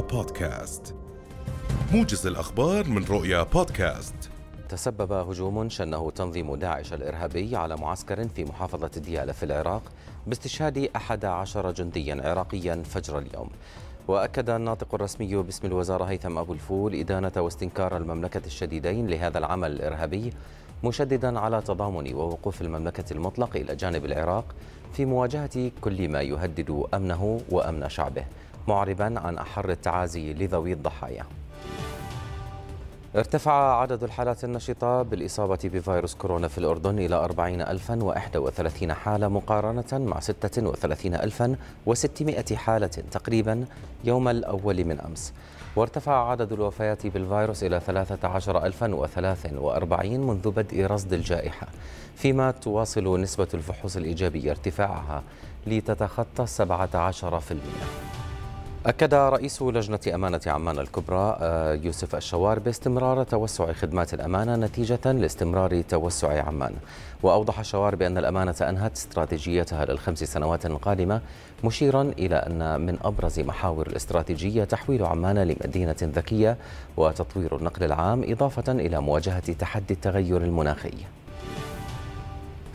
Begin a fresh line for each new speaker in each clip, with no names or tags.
بودكاست. موجز الأخبار من رؤيا بودكاست.
تسبب هجوم شنه تنظيم داعش الإرهابي على معسكر في محافظة ديالى في العراق باستشهاد أحد عشر جنديا عراقيا فجر اليوم. وأكد الناطق الرسمي باسم الوزارة هيثم أبو الفول إدانة واستنكار المملكة الشديدين لهذا العمل الإرهابي مشددا على تضامن ووقوف المملكة المطلق إلى جانب العراق في مواجهة كل ما يهدد أمنه وأمن شعبه. معربا عن أحر التعازي لذوي الضحايا. ارتفع عدد الحالات النشطة بالإصابة بفيروس كورونا في الأردن إلى 40031 حالة مقارنة مع 36600 حالة تقريبا يوم الأول من أمس. وارتفع عدد الوفيات بالفيروس إلى 13043 منذ بدء رصد الجائحة فيما تواصل نسبة الفحوص الإيجابية ارتفاعها لتتخطى 17% أكد رئيس لجنة أمانة عمان الكبرى آه، يوسف الشوار باستمرار توسع خدمات الأمانة نتيجة لاستمرار توسع عمان. وأوضح الشوار بأن الأمانة أنهت استراتيجيتها للخمس سنوات القادمة مشيرا إلى أن من أبرز محاور الاستراتيجية تحويل عمان لمدينة ذكية وتطوير النقل العام إضافة إلى مواجهة تحدي التغير المناخي.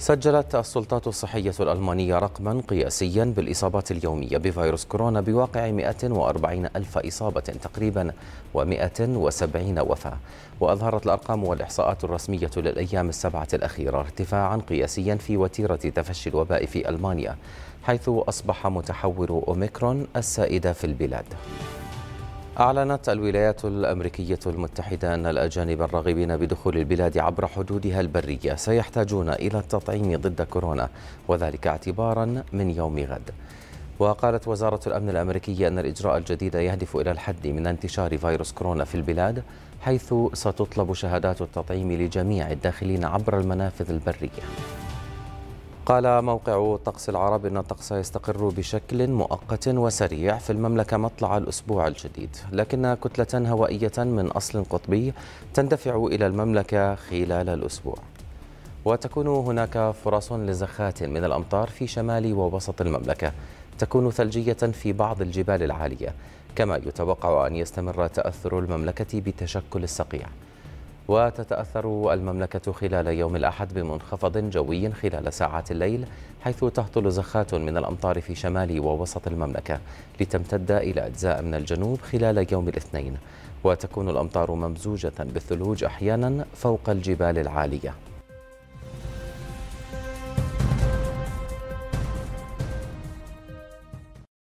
سجلت السلطات الصحية الألمانية رقما قياسيا بالإصابات اليومية بفيروس كورونا بواقع 140 ألف إصابة تقريبا و170 وفاة. وأظهرت الأرقام والإحصاءات الرسمية للأيام السبعة الأخيرة ارتفاعا قياسيا في وتيرة تفشي الوباء في ألمانيا حيث أصبح متحور أوميكرون السائد في البلاد. أعلنت الولايات الأمريكية المتحدة أن الأجانب الراغبين بدخول البلاد عبر حدودها البرية سيحتاجون إلى التطعيم ضد كورونا وذلك اعتبارا من يوم غد. وقالت وزارة الأمن الأمريكية أن الإجراء الجديد يهدف إلى الحد من انتشار فيروس كورونا في البلاد حيث ستطلب شهادات التطعيم لجميع الداخلين عبر المنافذ البرية. قال موقع طقس العرب أن الطقس يستقر بشكل مؤقت وسريع في المملكة مطلع الأسبوع الجديد لكن كتلة هوائية من أصل قطبي تندفع إلى المملكة خلال الأسبوع. وتكون هناك فرص لزخات من الأمطار في شمال ووسط المملكة تكون ثلجية في بعض الجبال العالية كما يتوقع أن يستمر تأثر المملكة بتشكل الصقيع وتتأثر المملكة خلال يوم الأحد بمنخفض جوي خلال ساعات الليل حيث تهطل زخات من الأمطار في شمال ووسط المملكة لتمتد إلى أجزاء من الجنوب خلال يوم الاثنين. وتكون الأمطار ممزوجة بالثلوج أحيانا فوق الجبال العالية.